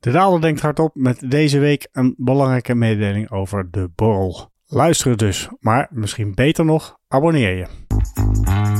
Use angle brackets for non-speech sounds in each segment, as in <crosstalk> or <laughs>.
De Daalder denkt hardop met deze week een belangrijke mededeling over de borrel. Luister dus, maar misschien beter nog, abonneer je.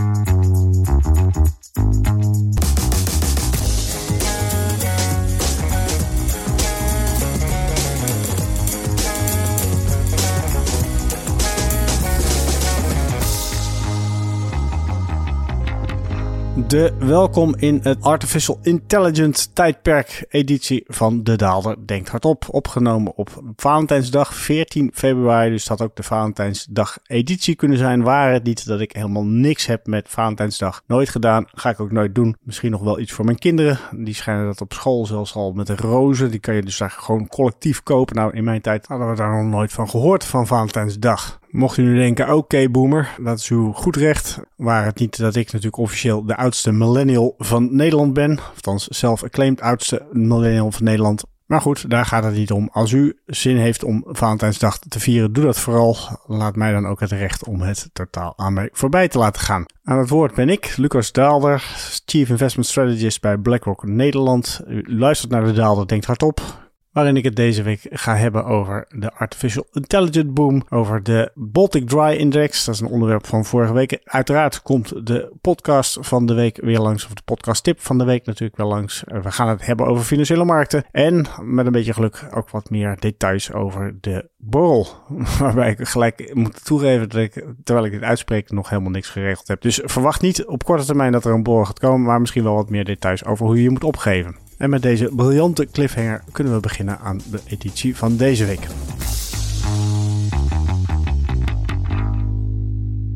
De welkom in het Artificial Intelligence tijdperk editie van De Daalder Denkt Hardop. Opgenomen op Valentijnsdag 14 februari. Dus dat ook de Valentijnsdag editie kunnen zijn. Waar het niet dat ik helemaal niks heb met Valentijnsdag. Nooit gedaan. Ga ik ook nooit doen. Misschien nog wel iets voor mijn kinderen. Die schijnen dat op school zelfs al met de rozen. Die kan je dus daar gewoon collectief kopen. Nou, in mijn tijd hadden we daar nog nooit van gehoord van Valentijnsdag. Mocht u nu denken, oké boomer, dat is uw goed recht. Waar het niet dat ik natuurlijk officieel de oudste millennial van Nederland ben. Althans, zelf-acclaimed oudste millennial van Nederland. Maar goed, daar gaat het niet om. Als u zin heeft om Valentijnsdag te vieren, doe dat vooral. Laat mij dan ook het recht om het totaal aan mij voorbij te laten gaan. Aan het woord ben ik, Lucas Daalder, Chief Investment Strategist bij BlackRock Nederland. U luistert naar de Daalder, denkt hardop waarin ik het deze week ga hebben over de Artificial Intelligence Boom, over de Baltic Dry Index. Dat is een onderwerp van vorige week. Uiteraard komt de podcast van de week weer langs, of de podcast tip van de week natuurlijk wel langs. Eh, we gaan het hebben over financiële markten en met een beetje geluk ook wat meer details over de borrel. <laughs> Waarbij ik gelijk moet toegeven dat ik, terwijl ik dit uitspreek, nog helemaal niks geregeld heb. Dus verwacht niet op korte termijn dat er een borrel gaat komen, maar misschien wel wat meer details over hoe je je moet opgeven. En met deze briljante cliffhanger kunnen we beginnen aan de editie van deze week.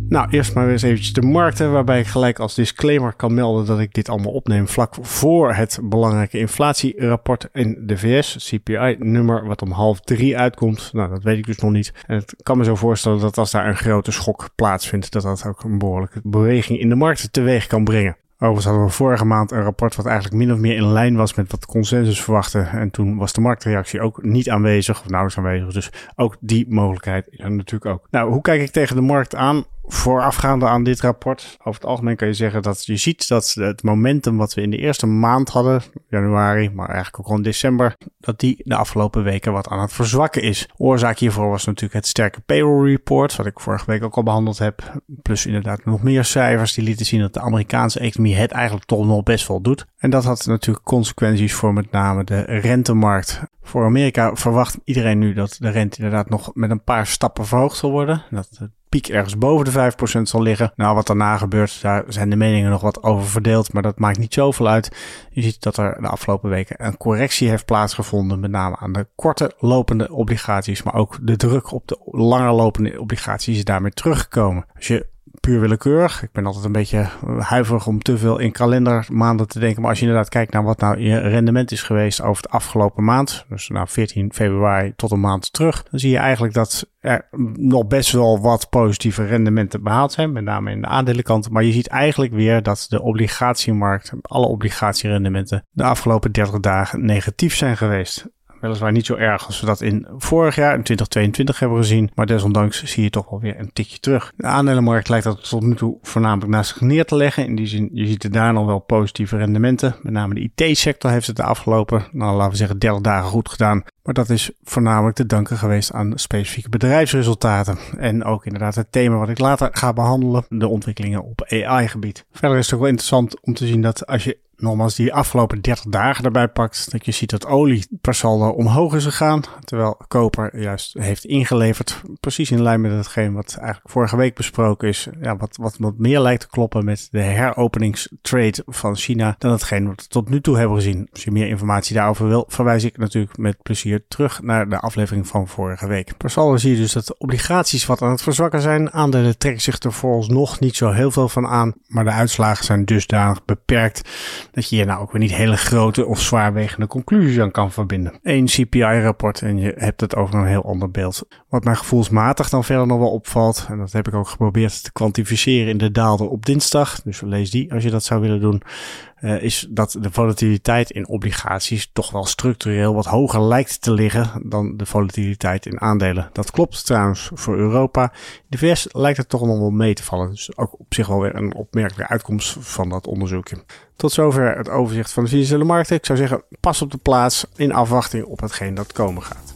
Nou, eerst maar eens eventjes de markten, waarbij ik gelijk als disclaimer kan melden dat ik dit allemaal opneem vlak voor het belangrijke inflatierapport in de VS, CPI-nummer, wat om half drie uitkomt. Nou, dat weet ik dus nog niet. En het kan me zo voorstellen dat als daar een grote schok plaatsvindt, dat dat ook een behoorlijke beweging in de markten teweeg kan brengen. Overigens hadden we vorige maand een rapport wat eigenlijk min of meer in lijn was met wat consensus verwachtte. En toen was de marktreactie ook niet aanwezig, of nauwelijks aanwezig. Dus ook die mogelijkheid is er natuurlijk ook. Nou, hoe kijk ik tegen de markt aan? Voorafgaande aan dit rapport. Over het algemeen kan je zeggen dat je ziet dat het momentum wat we in de eerste maand hadden, januari, maar eigenlijk ook in december, dat die de afgelopen weken wat aan het verzwakken is. Oorzaak hiervoor was natuurlijk het sterke payroll report, wat ik vorige week ook al behandeld heb. Plus inderdaad nog meer cijfers die lieten zien dat de Amerikaanse economie het eigenlijk toch nog best wel doet. En dat had natuurlijk consequenties voor met name de rentemarkt. Voor Amerika verwacht iedereen nu dat de rente inderdaad nog met een paar stappen verhoogd zal worden. Dat piek ergens boven de 5% zal liggen. Nou, wat daarna gebeurt, daar zijn de meningen nog wat over verdeeld, maar dat maakt niet zoveel uit. Je ziet dat er de afgelopen weken een correctie heeft plaatsgevonden, met name aan de korte lopende obligaties, maar ook de druk op de langer lopende obligaties is daarmee teruggekomen. Als je puur willekeurig. Ik ben altijd een beetje huiverig om te veel in kalendermaanden te denken. Maar als je inderdaad kijkt naar wat nou je rendement is geweest over de afgelopen maand. Dus nou 14 februari tot een maand terug. Dan zie je eigenlijk dat er nog best wel wat positieve rendementen behaald zijn. Met name in de aandelenkant. Maar je ziet eigenlijk weer dat de obligatiemarkt, alle obligatierendementen de afgelopen 30 dagen negatief zijn geweest. Weliswaar niet zo erg als we dat in vorig jaar, in 2022, hebben gezien. Maar desondanks zie je toch wel weer een tikje terug. De aandelenmarkt lijkt dat tot nu toe voornamelijk naast zich neer te leggen. In die zin, je ziet er daar nog wel positieve rendementen. Met name de IT-sector heeft het de afgelopen, nou laten we zeggen, 30 dagen goed gedaan. Maar dat is voornamelijk te danken geweest aan specifieke bedrijfsresultaten. En ook inderdaad het thema wat ik later ga behandelen, de ontwikkelingen op AI-gebied. Verder is het ook wel interessant om te zien dat als je nogmaals die afgelopen 30 dagen erbij pakt, dat je ziet dat olie per saldo omhoog is gegaan, terwijl koper juist heeft ingeleverd, precies in lijn met hetgeen wat eigenlijk vorige week besproken is, ja, wat, wat, wat meer lijkt te kloppen met de heropeningstrade van China dan hetgeen wat we tot nu toe hebben gezien. Als je meer informatie daarover wil, verwijs ik natuurlijk met plezier terug naar de aflevering van vorige week. Per saldo zie je dus dat de obligaties wat aan het verzwakken zijn, aandelen trekken zich er vooralsnog niet zo heel veel van aan, maar de uitslagen zijn dusdanig beperkt dat je hier nou ook weer niet hele grote of zwaarwegende conclusies aan kan verbinden. Eén CPI-rapport en je hebt het over een heel ander beeld. Wat mij gevoelsmatig dan verder nog wel opvalt, en dat heb ik ook geprobeerd te kwantificeren in de daalder op dinsdag, dus lees die als je dat zou willen doen, uh, is dat de volatiliteit in obligaties toch wel structureel wat hoger lijkt te liggen dan de volatiliteit in aandelen. Dat klopt trouwens voor Europa. De VS lijkt het toch nog wel mee te vallen. Dus ook op zich wel weer een opmerkelijke uitkomst van dat onderzoekje. Tot zover het overzicht van de financiële markten. Ik zou zeggen, pas op de plaats in afwachting op hetgeen dat komen gaat.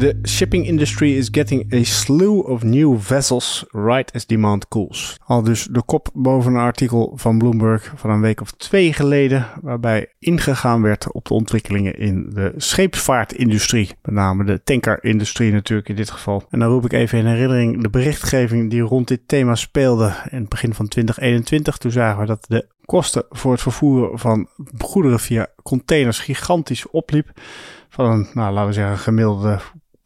The shipping industry is getting a slew of new vessels right as demand cools. Al dus de kop boven een artikel van Bloomberg van een week of twee geleden, waarbij ingegaan werd op de ontwikkelingen in de scheepsvaartindustrie. Met name de tankerindustrie natuurlijk in dit geval. En dan roep ik even in herinnering de berichtgeving die rond dit thema speelde in het begin van 2021. Toen zagen we dat de kosten voor het vervoeren van goederen via containers gigantisch opliep. Van een, nou, laten we zeggen, gemiddelde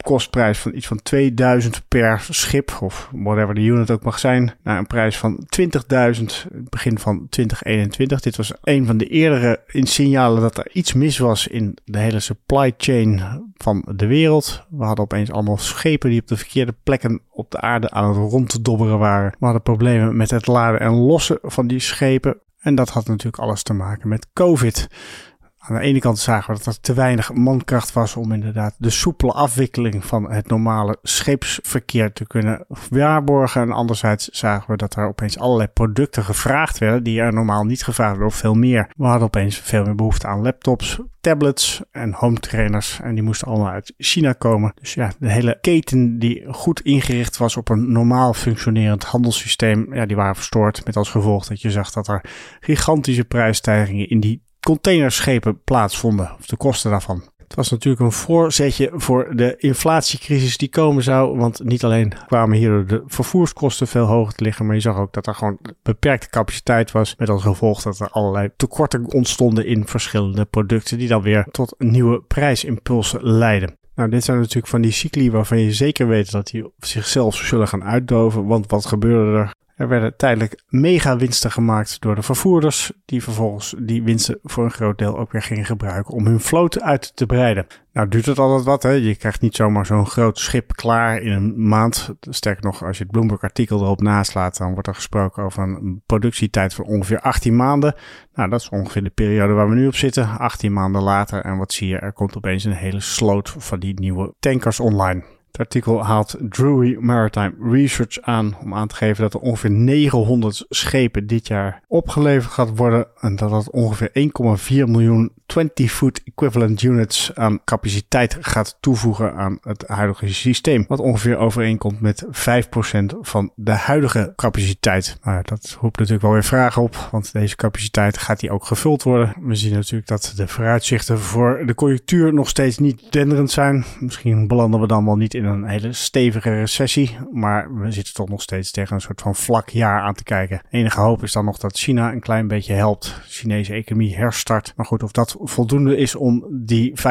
kostprijs van iets van 2000 per schip, of whatever de unit ook mag zijn, naar een prijs van 20.000 begin van 2021. Dit was een van de eerdere signalen dat er iets mis was in de hele supply chain van de wereld. We hadden opeens allemaal schepen die op de verkeerde plekken op de aarde aan het ronddobberen waren. We hadden problemen met het laden en lossen van die schepen. En dat had natuurlijk alles te maken met COVID. Aan de ene kant zagen we dat er te weinig mankracht was om inderdaad de soepele afwikkeling van het normale scheepsverkeer te kunnen waarborgen. En anderzijds zagen we dat er opeens allerlei producten gevraagd werden die er normaal niet gevraagd werden of veel meer. We hadden opeens veel meer behoefte aan laptops, tablets en home trainers en die moesten allemaal uit China komen. Dus ja, de hele keten die goed ingericht was op een normaal functionerend handelssysteem, ja, die waren verstoord met als gevolg dat je zag dat er gigantische prijsstijgingen in die containerschepen plaatsvonden, of de kosten daarvan. Het was natuurlijk een voorzetje voor de inflatiecrisis die komen zou. Want niet alleen kwamen hier de vervoerskosten veel hoger te liggen, maar je zag ook dat er gewoon beperkte capaciteit was. Met als gevolg dat er allerlei tekorten ontstonden in verschillende producten, die dan weer tot nieuwe prijsimpulsen leiden. Nou, dit zijn natuurlijk van die cycli waarvan je zeker weet dat die zichzelf zullen gaan uitdoven. Want wat gebeurde er? Er werden tijdelijk mega winsten gemaakt door de vervoerders, die vervolgens die winsten voor een groot deel ook weer gingen gebruiken om hun vloot uit te breiden. Nou duurt het altijd wat, hè? je krijgt niet zomaar zo'n groot schip klaar in een maand. Sterker nog, als je het Bloomberg artikel erop naslaat, dan wordt er gesproken over een productietijd van ongeveer 18 maanden. Nou, dat is ongeveer de periode waar we nu op zitten, 18 maanden later. En wat zie je, er komt opeens een hele sloot van die nieuwe tankers online. Het artikel haalt Drury Maritime Research aan om aan te geven dat er ongeveer 900 schepen dit jaar opgeleverd gaat worden en dat dat ongeveer 1,4 miljoen 20-foot equivalent units aan capaciteit gaat toevoegen aan het huidige systeem. Wat ongeveer overeenkomt met 5% van de huidige capaciteit. Nou, dat roept natuurlijk wel weer vragen op, want deze capaciteit gaat die ook gevuld worden. We zien natuurlijk dat de vooruitzichten voor de conjunctuur nog steeds niet denderend zijn. Misschien belanden we dan wel niet in in een hele stevige recessie. Maar we zitten toch nog steeds tegen een soort van vlak jaar aan te kijken. Enige hoop is dan nog dat China een klein beetje helpt. De Chinese economie herstart. Maar goed, of dat voldoende is om die 5%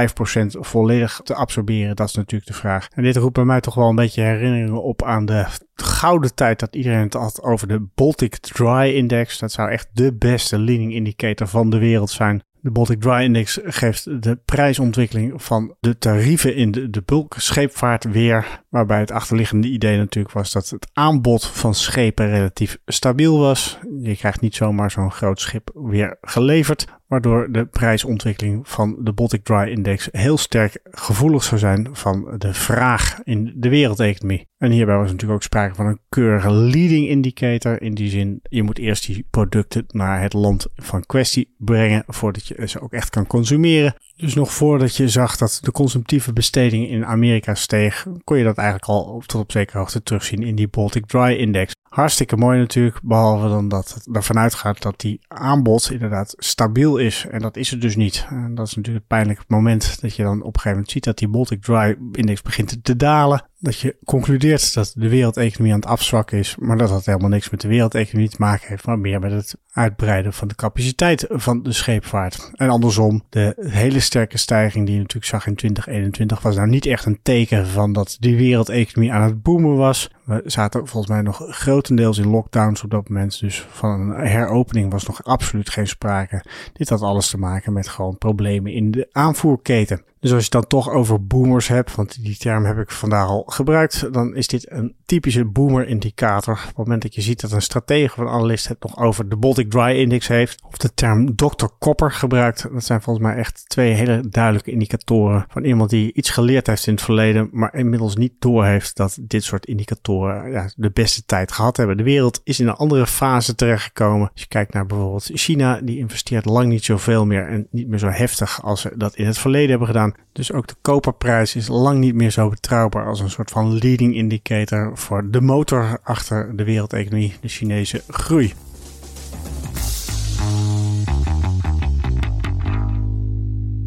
volledig te absorberen, dat is natuurlijk de vraag. En dit roept bij mij toch wel een beetje herinneringen op aan de gouden tijd dat iedereen het had over de Baltic Dry Index. Dat zou echt de beste leading indicator van de wereld zijn. De Baltic Dry Index geeft de prijsontwikkeling van de tarieven in de, de bulkscheepvaart weer. Waarbij het achterliggende idee natuurlijk was dat het aanbod van schepen relatief stabiel was. Je krijgt niet zomaar zo'n groot schip weer geleverd waardoor de prijsontwikkeling van de Baltic Dry Index heel sterk gevoelig zou zijn van de vraag in de wereldeconomie. En hierbij was natuurlijk ook sprake van een keurige leading indicator. In die zin, je moet eerst die producten naar het land van kwestie brengen voordat je ze ook echt kan consumeren. Dus nog voordat je zag dat de consumptieve besteding in Amerika steeg, kon je dat eigenlijk al tot op zekere hoogte terugzien in die Baltic Dry Index. Hartstikke mooi natuurlijk, behalve dan dat het ervan uitgaat dat die aanbod inderdaad stabiel is. En dat is het dus niet. En dat is natuurlijk het pijnlijke moment dat je dan op een gegeven moment ziet dat die Baltic Dry Index begint te dalen dat je concludeert dat de wereldeconomie aan het afzwakken is, maar dat dat helemaal niks met de wereldeconomie te maken heeft, maar meer met het uitbreiden van de capaciteit van de scheepvaart. En andersom, de hele sterke stijging die je natuurlijk zag in 2021 was nou niet echt een teken van dat die wereldeconomie aan het boomen was. We zaten volgens mij nog grotendeels in lockdowns op dat moment, dus van een heropening was nog absoluut geen sprake. Dit had alles te maken met gewoon problemen in de aanvoerketen. Dus als je het dan toch over boomers hebt, want die term heb ik vandaag al gebruikt, dan is dit een typische boomer-indicator. Op het moment dat je ziet dat een stratege een analist het nog over de Baltic Dry Index heeft, of de term Dr. Copper gebruikt, dat zijn volgens mij echt twee hele duidelijke indicatoren van iemand die iets geleerd heeft in het verleden, maar inmiddels niet doorheeft dat dit soort indicatoren ja, de beste tijd gehad hebben. De wereld is in een andere fase terechtgekomen. Als je kijkt naar bijvoorbeeld China, die investeert lang niet zoveel meer en niet meer zo heftig als ze dat in het verleden hebben gedaan. Dus ook de koperprijs is lang niet meer zo betrouwbaar als een soort van leading indicator voor de motor achter de wereldeconomie, de Chinese groei.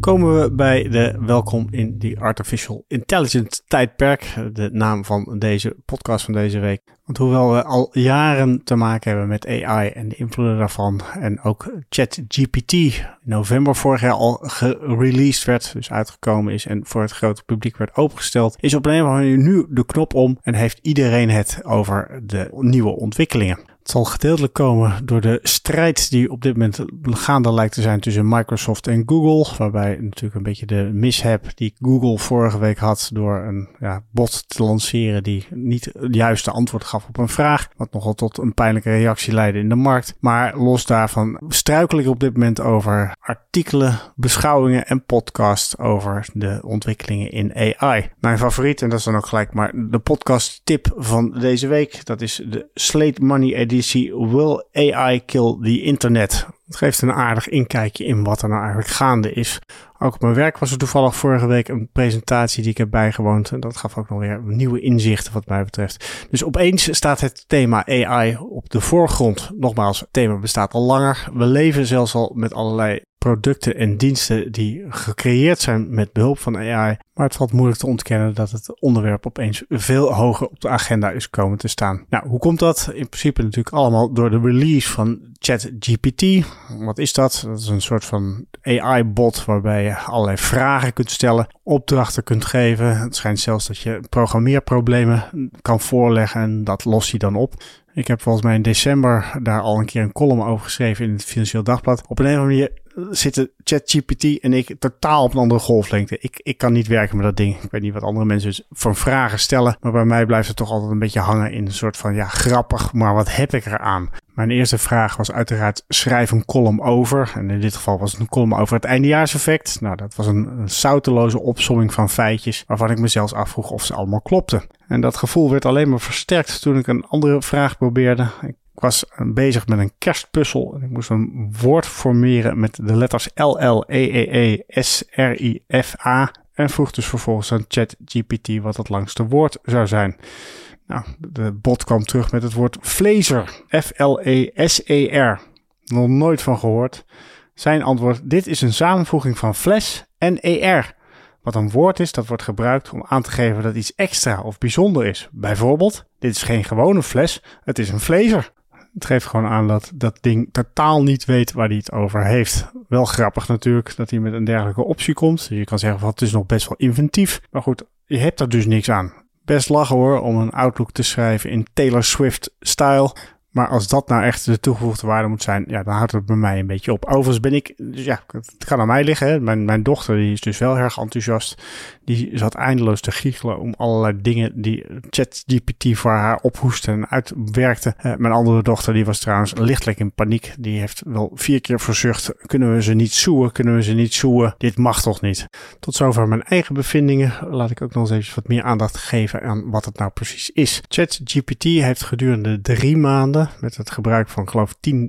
Komen we bij de welkom in die artificial intelligence tijdperk. De naam van deze podcast van deze week. Want hoewel we al jaren te maken hebben met AI en de invloeden daarvan. En ook ChatGPT in november vorig jaar al gereleased werd. Dus uitgekomen is en voor het grote publiek werd opengesteld. Is op een of manier nu de knop om en heeft iedereen het over de nieuwe ontwikkelingen. Het zal gedeeltelijk komen door de strijd die op dit moment gaande lijkt te zijn tussen Microsoft en Google. Waarbij natuurlijk een beetje de mishap die Google vorige week had door een ja, bot te lanceren die niet het juiste antwoord gaf op een vraag. Wat nogal tot een pijnlijke reactie leidde in de markt. Maar los daarvan struikel ik op dit moment over artikelen, beschouwingen en podcasts over de ontwikkelingen in AI. Mijn favoriet, en dat is dan ook gelijk maar de podcast tip van deze week. Dat is de Slate Money Edition Will AI Kill the Internet? Het geeft een aardig inkijkje in wat er nou eigenlijk gaande is. Ook op mijn werk was er toevallig vorige week een presentatie die ik heb bijgewoond. En dat gaf ook nog weer nieuwe inzichten wat mij betreft. Dus opeens staat het thema AI op de voorgrond. Nogmaals, het thema bestaat al langer. We leven zelfs al met allerlei producten en diensten die gecreëerd zijn met behulp van AI. Maar het valt moeilijk te ontkennen dat het onderwerp opeens veel hoger op de agenda is komen te staan. Nou, hoe komt dat? In principe natuurlijk allemaal door de release van ChatGPT. Wat is dat? Dat is een soort van AI-bot waarbij je allerlei vragen kunt stellen, opdrachten kunt geven. Het schijnt zelfs dat je programmeerproblemen kan voorleggen en dat lost hij dan op. Ik heb volgens mij in december daar al een keer een column over geschreven in het Financieel Dagblad. Op een of andere manier zitten ChatGPT en ik totaal op een andere golflengte. Ik, ik kan niet werken met dat ding. Ik weet niet wat andere mensen van vragen stellen. Maar bij mij blijft het toch altijd een beetje hangen in een soort van ja, grappig. Maar wat heb ik eraan? Mijn eerste vraag was uiteraard schrijf een column over. En in dit geval was het een column over het eindejaarseffect. Nou, dat was een, een zouteloze opsomming van feitjes waarvan ik mezelf afvroeg of ze allemaal klopten. En dat gevoel werd alleen maar versterkt toen ik een andere vraag probeerde. Ik was bezig met een kerstpuzzel en ik moest een woord formeren met de letters L, L, E, E, E, S, R, I, F, A. En vroeg dus vervolgens aan ChatGPT wat het langste woord zou zijn. Nou, de bot kwam terug met het woord vlezer. F-L-E-S-E-R. Nog nooit van gehoord. Zijn antwoord: Dit is een samenvoeging van fles en ER. Wat een woord is dat wordt gebruikt om aan te geven dat iets extra of bijzonder is. Bijvoorbeeld, dit is geen gewone fles, het is een vlezer. Het geeft gewoon aan dat dat ding totaal niet weet waar hij het over heeft. Wel grappig natuurlijk dat hij met een dergelijke optie komt. Je kan zeggen, van, het is nog best wel inventief. Maar goed, je hebt er dus niks aan. Best lachen hoor, om een Outlook te schrijven in Taylor Swift-style. Maar als dat nou echt de toegevoegde waarde moet zijn, ja, dan houdt het bij mij een beetje op. Overigens ben ik, dus ja, het kan aan mij liggen. Mijn, mijn dochter die is dus wel erg enthousiast. Die zat eindeloos te giechelen om allerlei dingen die ChatGPT voor haar ophoestte en uitwerkte. Uh, mijn andere dochter die was trouwens lichtelijk in paniek. Die heeft wel vier keer verzucht. Kunnen we ze niet zoeën? Kunnen we ze niet zoeën? Dit mag toch niet? Tot zover mijn eigen bevindingen. Laat ik ook nog eens even wat meer aandacht geven aan wat het nou precies is. ChatGPT heeft gedurende drie maanden met het gebruik van geloof 10.000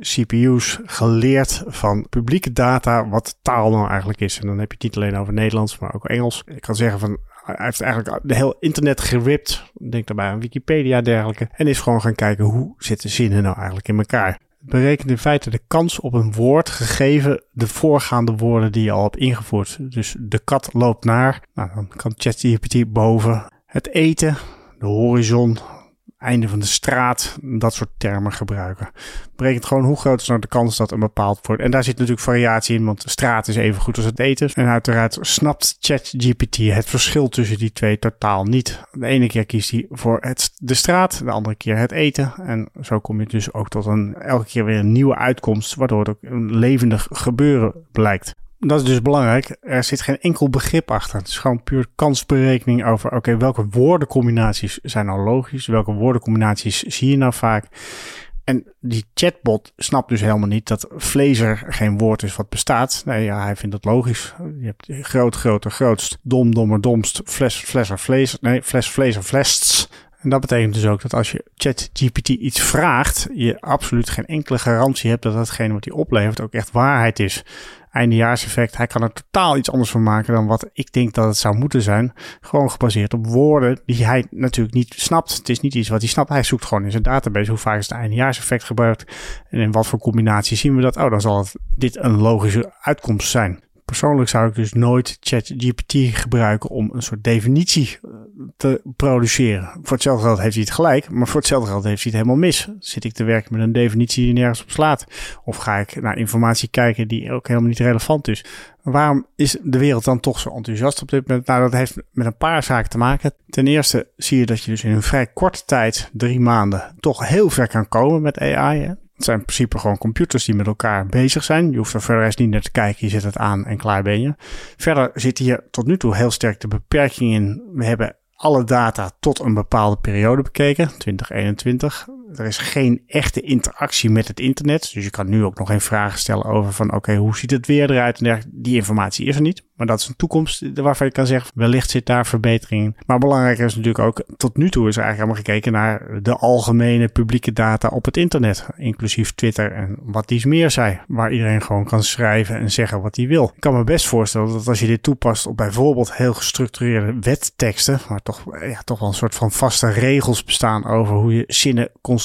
CPU's geleerd van publieke data wat taal nou eigenlijk is. En dan heb je het niet alleen over Nederlands, maar ook Engels. Ik kan zeggen van hij heeft eigenlijk de heel internet geript. Denk daarbij aan Wikipedia en dergelijke. En is gewoon gaan kijken hoe zitten zinnen nou eigenlijk in elkaar. Het berekent in feite de kans op een woord gegeven de voorgaande woorden die je al hebt ingevoerd. Dus de kat loopt naar. Nou, dan kan ChatGPT boven het eten, de horizon, einde van de straat, dat soort termen gebruiken. Berekent gewoon hoe groot is nou de kans dat een bepaald wordt. En daar zit natuurlijk variatie in, want straat is even goed als het eten. En uiteraard snapt ChatGPT het verschil tussen die twee totaal niet. De ene keer kiest hij voor het, de straat, de andere keer het eten. En zo kom je dus ook tot een elke keer weer een nieuwe uitkomst, waardoor het ook een levendig gebeuren blijkt. Dat is dus belangrijk. Er zit geen enkel begrip achter. Het is gewoon puur kansberekening over, oké, welke woordencombinaties zijn nou logisch? Welke woordencombinaties zie je nou vaak? En die chatbot snapt dus helemaal niet dat vlezer geen woord is wat bestaat. Nee, ja, hij vindt dat logisch. Je hebt groot, groter, grootst, dom, dommer, domst, fles, flesser, vlees, nee, fles, vlezer, flests. En dat betekent dus ook dat als je ChatGPT iets vraagt, je absoluut geen enkele garantie hebt dat datgene wat hij oplevert ook echt waarheid is eindejaarseffect. Hij kan er totaal iets anders van maken dan wat ik denk dat het zou moeten zijn. Gewoon gebaseerd op woorden die hij natuurlijk niet snapt. Het is niet iets wat hij snapt. Hij zoekt gewoon in zijn database hoe vaak is het eindejaarseffect gebruikt. En in wat voor combinatie zien we dat. Oh, dan zal het dit een logische uitkomst zijn. Persoonlijk zou ik dus nooit ChatGPT gebruiken om een soort definitie eh, te produceren. Voor hetzelfde geld heeft hij het gelijk, maar voor hetzelfde geld heeft hij het helemaal mis. Zit ik te werken met een definitie die nergens op slaat? Of ga ik naar informatie kijken die ook helemaal niet relevant is? Waarom is de wereld dan toch zo enthousiast op dit moment? Nou, dat heeft met een paar zaken te maken. Ten eerste zie je dat je dus in een vrij korte tijd, drie maanden, toch heel ver kan komen met AI. Het zijn in principe gewoon computers die met elkaar bezig zijn. Je hoeft er verder eens niet naar te kijken. Je zet het aan en klaar ben je. Verder zit hier tot nu toe heel sterk de beperking in. We hebben alle data tot een bepaalde periode bekeken, 2021. Er is geen echte interactie met het internet. Dus je kan nu ook nog geen vragen stellen over van oké, hoe ziet het weer eruit? En die informatie is er niet. Maar dat is een toekomst waarvan je kan zeggen, wellicht zit daar verbetering in. Maar belangrijker is natuurlijk ook, tot nu toe is er eigenlijk allemaal gekeken naar de algemene publieke data op het internet. Inclusief Twitter en wat iets meer zei. Waar iedereen gewoon kan schrijven en zeggen wat hij wil. Ik kan me best voorstellen dat als je dit toepast op bijvoorbeeld heel gestructureerde wetteksten, waar toch, ja, toch wel een soort van vaste regels bestaan over hoe je zinnen construeert,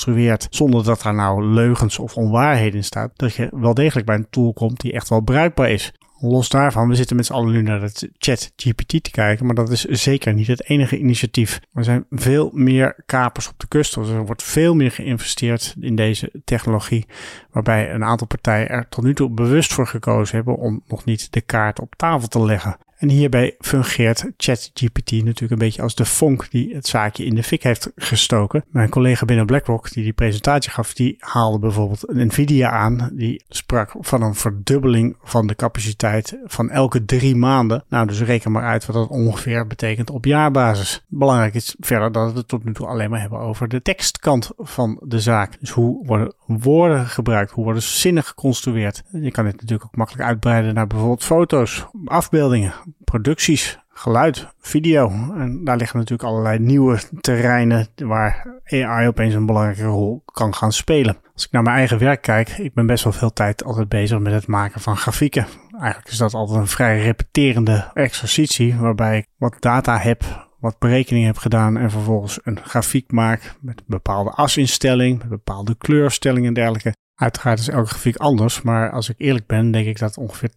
zonder dat daar nou leugens of onwaarheden in staat, dat je wel degelijk bij een tool komt die echt wel bruikbaar is. Los daarvan, we zitten met z'n allen nu naar het chat GPT te kijken, maar dat is zeker niet het enige initiatief. Er zijn veel meer kapers op de kust, dus er wordt veel meer geïnvesteerd in deze technologie, waarbij een aantal partijen er tot nu toe bewust voor gekozen hebben om nog niet de kaart op tafel te leggen. En hierbij fungeert ChatGPT natuurlijk een beetje als de vonk die het zaakje in de fik heeft gestoken. Mijn collega binnen BlackRock die die presentatie gaf, die haalde bijvoorbeeld een Nvidia aan. Die sprak van een verdubbeling van de capaciteit van elke drie maanden. Nou, dus reken maar uit wat dat ongeveer betekent op jaarbasis. Belangrijk is verder dat we het tot nu toe alleen maar hebben over de tekstkant van de zaak. Dus hoe worden woorden gebruikt? Hoe worden zinnen geconstrueerd? Je kan dit natuurlijk ook makkelijk uitbreiden naar bijvoorbeeld foto's, afbeeldingen producties, geluid, video. En daar liggen natuurlijk allerlei nieuwe terreinen waar AI opeens een belangrijke rol kan gaan spelen. Als ik naar mijn eigen werk kijk, ik ben best wel veel tijd altijd bezig met het maken van grafieken. Eigenlijk is dat altijd een vrij repeterende exercitie waarbij ik wat data heb, wat berekeningen heb gedaan en vervolgens een grafiek maak met bepaalde asinstelling, met bepaalde kleurstellingen en dergelijke. Uiteraard is elke grafiek anders, maar als ik eerlijk ben, denk ik dat ongeveer 80%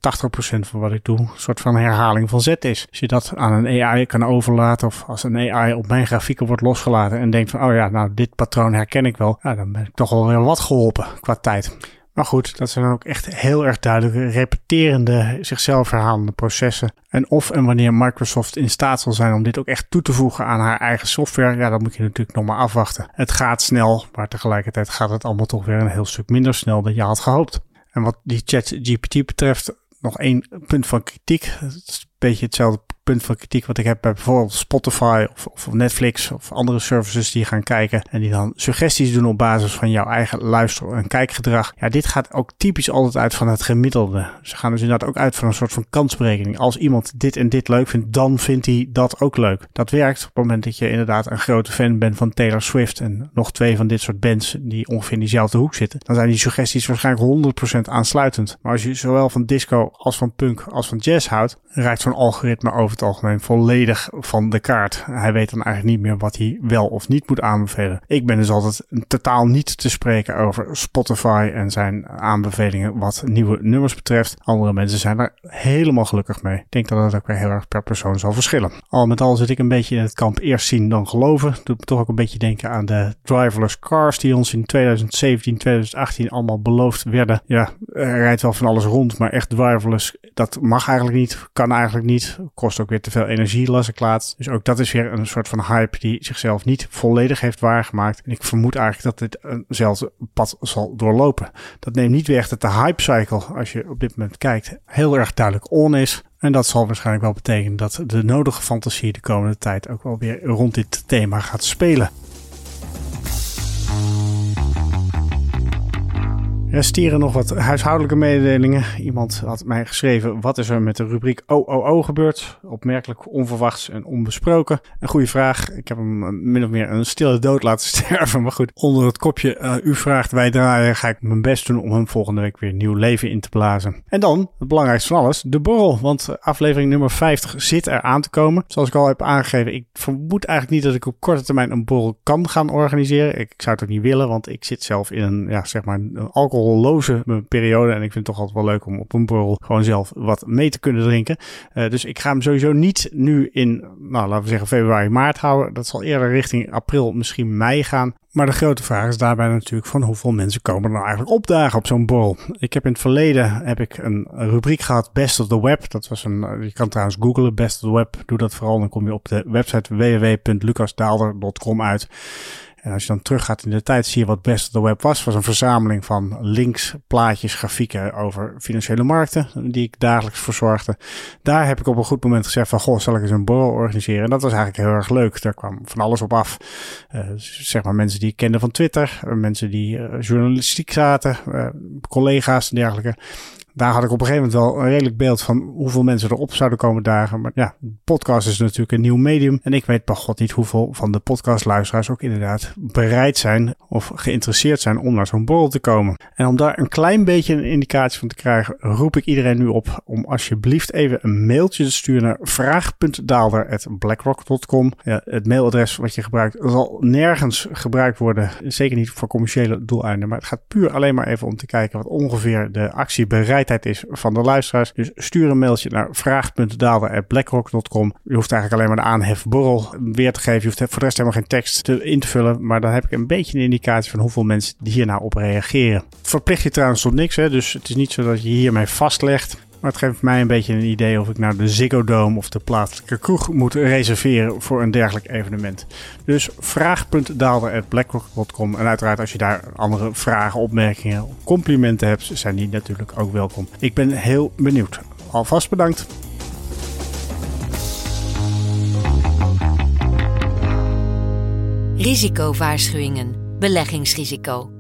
van wat ik doe een soort van herhaling van Z is. Als je dat aan een AI kan overlaten, of als een AI op mijn grafieken wordt losgelaten en denkt van, oh ja, nou dit patroon herken ik wel, dan ben ik toch wel weer wat geholpen qua tijd. Maar goed, dat zijn ook echt heel erg duidelijke, repeterende, zichzelf herhalende processen. En of en wanneer Microsoft in staat zal zijn om dit ook echt toe te voegen aan haar eigen software, ja, dat moet je natuurlijk nog maar afwachten. Het gaat snel, maar tegelijkertijd gaat het allemaal toch weer een heel stuk minder snel dan je had gehoopt. En wat die ChatGPT betreft, nog één punt van kritiek. Het beetje hetzelfde punt van kritiek wat ik heb bij bijvoorbeeld Spotify of, of, Netflix of andere services die gaan kijken en die dan suggesties doen op basis van jouw eigen luister- en kijkgedrag. Ja, dit gaat ook typisch altijd uit van het gemiddelde. Ze gaan dus inderdaad ook uit van een soort van kansberekening. Als iemand dit en dit leuk vindt, dan vindt hij dat ook leuk. Dat werkt op het moment dat je inderdaad een grote fan bent van Taylor Swift en nog twee van dit soort bands die ongeveer in diezelfde hoek zitten. Dan zijn die suggesties waarschijnlijk 100% aansluitend. Maar als je zowel van disco als van punk als van jazz houdt, raakt zo'n algoritme over het algemeen volledig van de kaart. Hij weet dan eigenlijk niet meer wat hij wel of niet moet aanbevelen. Ik ben dus altijd totaal niet te spreken over Spotify en zijn aanbevelingen wat nieuwe nummers betreft. Andere mensen zijn er helemaal gelukkig mee. Ik denk dat het ook weer heel erg per persoon zal verschillen. Al met al zit ik een beetje in het kamp eerst zien dan geloven. Doet me toch ook een beetje denken aan de driverless cars die ons in 2017, 2018 allemaal beloofd werden. Ja, er rijdt wel van alles rond, maar echt driverless, dat mag eigenlijk niet, kan eigenlijk niet. Kost ook weer te veel energie, las ik. Dus ook dat is weer een soort van hype die zichzelf niet volledig heeft waargemaakt. En ik vermoed eigenlijk dat dit eenzelfde pad zal doorlopen. Dat neemt niet weg dat de hype cycle, als je op dit moment kijkt, heel erg duidelijk on is. En dat zal waarschijnlijk wel betekenen dat de nodige fantasie de komende tijd ook wel weer rond dit thema gaat spelen. Er stieren nog wat huishoudelijke mededelingen. Iemand had mij geschreven: wat is er met de rubriek OOO gebeurd? Opmerkelijk onverwachts en onbesproken. Een goede vraag. Ik heb hem min of meer een stille dood laten <laughs> sterven. Maar goed, onder het kopje uh, u vraagt wij draaien, ga ik mijn best doen om hem volgende week weer nieuw leven in te blazen. En dan, het belangrijkste van alles, de borrel. Want aflevering nummer 50 zit er aan te komen. Zoals ik al heb aangegeven, ik vermoed eigenlijk niet dat ik op korte termijn een borrel kan gaan organiseren. Ik, zou het ook niet willen, want ik zit zelf in een, ja, zeg maar, een alcohol alcoholloze periode. En ik vind het toch altijd wel leuk om op een borrel gewoon zelf wat mee te kunnen drinken. Uh, dus ik ga hem sowieso niet nu in, nou laten we zeggen februari, maart houden. Dat zal eerder richting april, misschien mei gaan. Maar de grote vraag is daarbij natuurlijk van hoeveel mensen komen er nou eigenlijk opdagen op zo'n borrel. Ik heb in het verleden heb ik een rubriek gehad Best of the Web. Dat was een, je kan trouwens googlen Best of the Web. Doe dat vooral, dan kom je op de website www.lucasdaalder.com uit. En als je dan teruggaat in de tijd, zie je wat Best of the Web was. Was een verzameling van links, plaatjes, grafieken over financiële markten, die ik dagelijks verzorgde. Daar heb ik op een goed moment gezegd van, goh, zal ik eens een borrel organiseren? En dat was eigenlijk heel erg leuk. Daar kwam van alles op af. Uh, zeg maar mensen die ik kende van Twitter, mensen die uh, journalistiek zaten, collega's en dergelijke daar had ik op een gegeven moment wel een redelijk beeld van hoeveel mensen erop zouden komen dagen. Maar ja, podcast is natuurlijk een nieuw medium. En ik weet bij god niet hoeveel van de podcastluisteraars ook inderdaad bereid zijn of geïnteresseerd zijn om naar zo'n borrel te komen. En om daar een klein beetje een indicatie van te krijgen, roep ik iedereen nu op om alsjeblieft even een mailtje te sturen naar vraag.daalder.blackrock.com. Ja, het mailadres wat je gebruikt zal nergens gebruikt worden. Zeker niet voor commerciële doeleinden. Maar het gaat puur alleen maar even om te kijken wat ongeveer de actie bereikt is van de luisteraars. Dus stuur een mailtje naar vraag.daalder.blackrock.com. Je hoeft eigenlijk alleen maar de aanhefborrel weer te geven. Je hoeft voor de rest helemaal geen tekst te in te vullen. Maar dan heb ik een beetje een indicatie van hoeveel mensen hier nou op reageren. Verplicht je trouwens tot niks. Hè? Dus het is niet zo dat je hiermee vastlegt. Maar het geeft mij een beetje een idee of ik nou de Ziggo Dome of de plaatselijke kroeg moet reserveren voor een dergelijk evenement. Dus vraag.daalder.blackrock.com en uiteraard als je daar andere vragen, opmerkingen, complimenten hebt, zijn die natuurlijk ook welkom. Ik ben heel benieuwd. Alvast bedankt. Risicowaarschuwingen. Beleggingsrisico.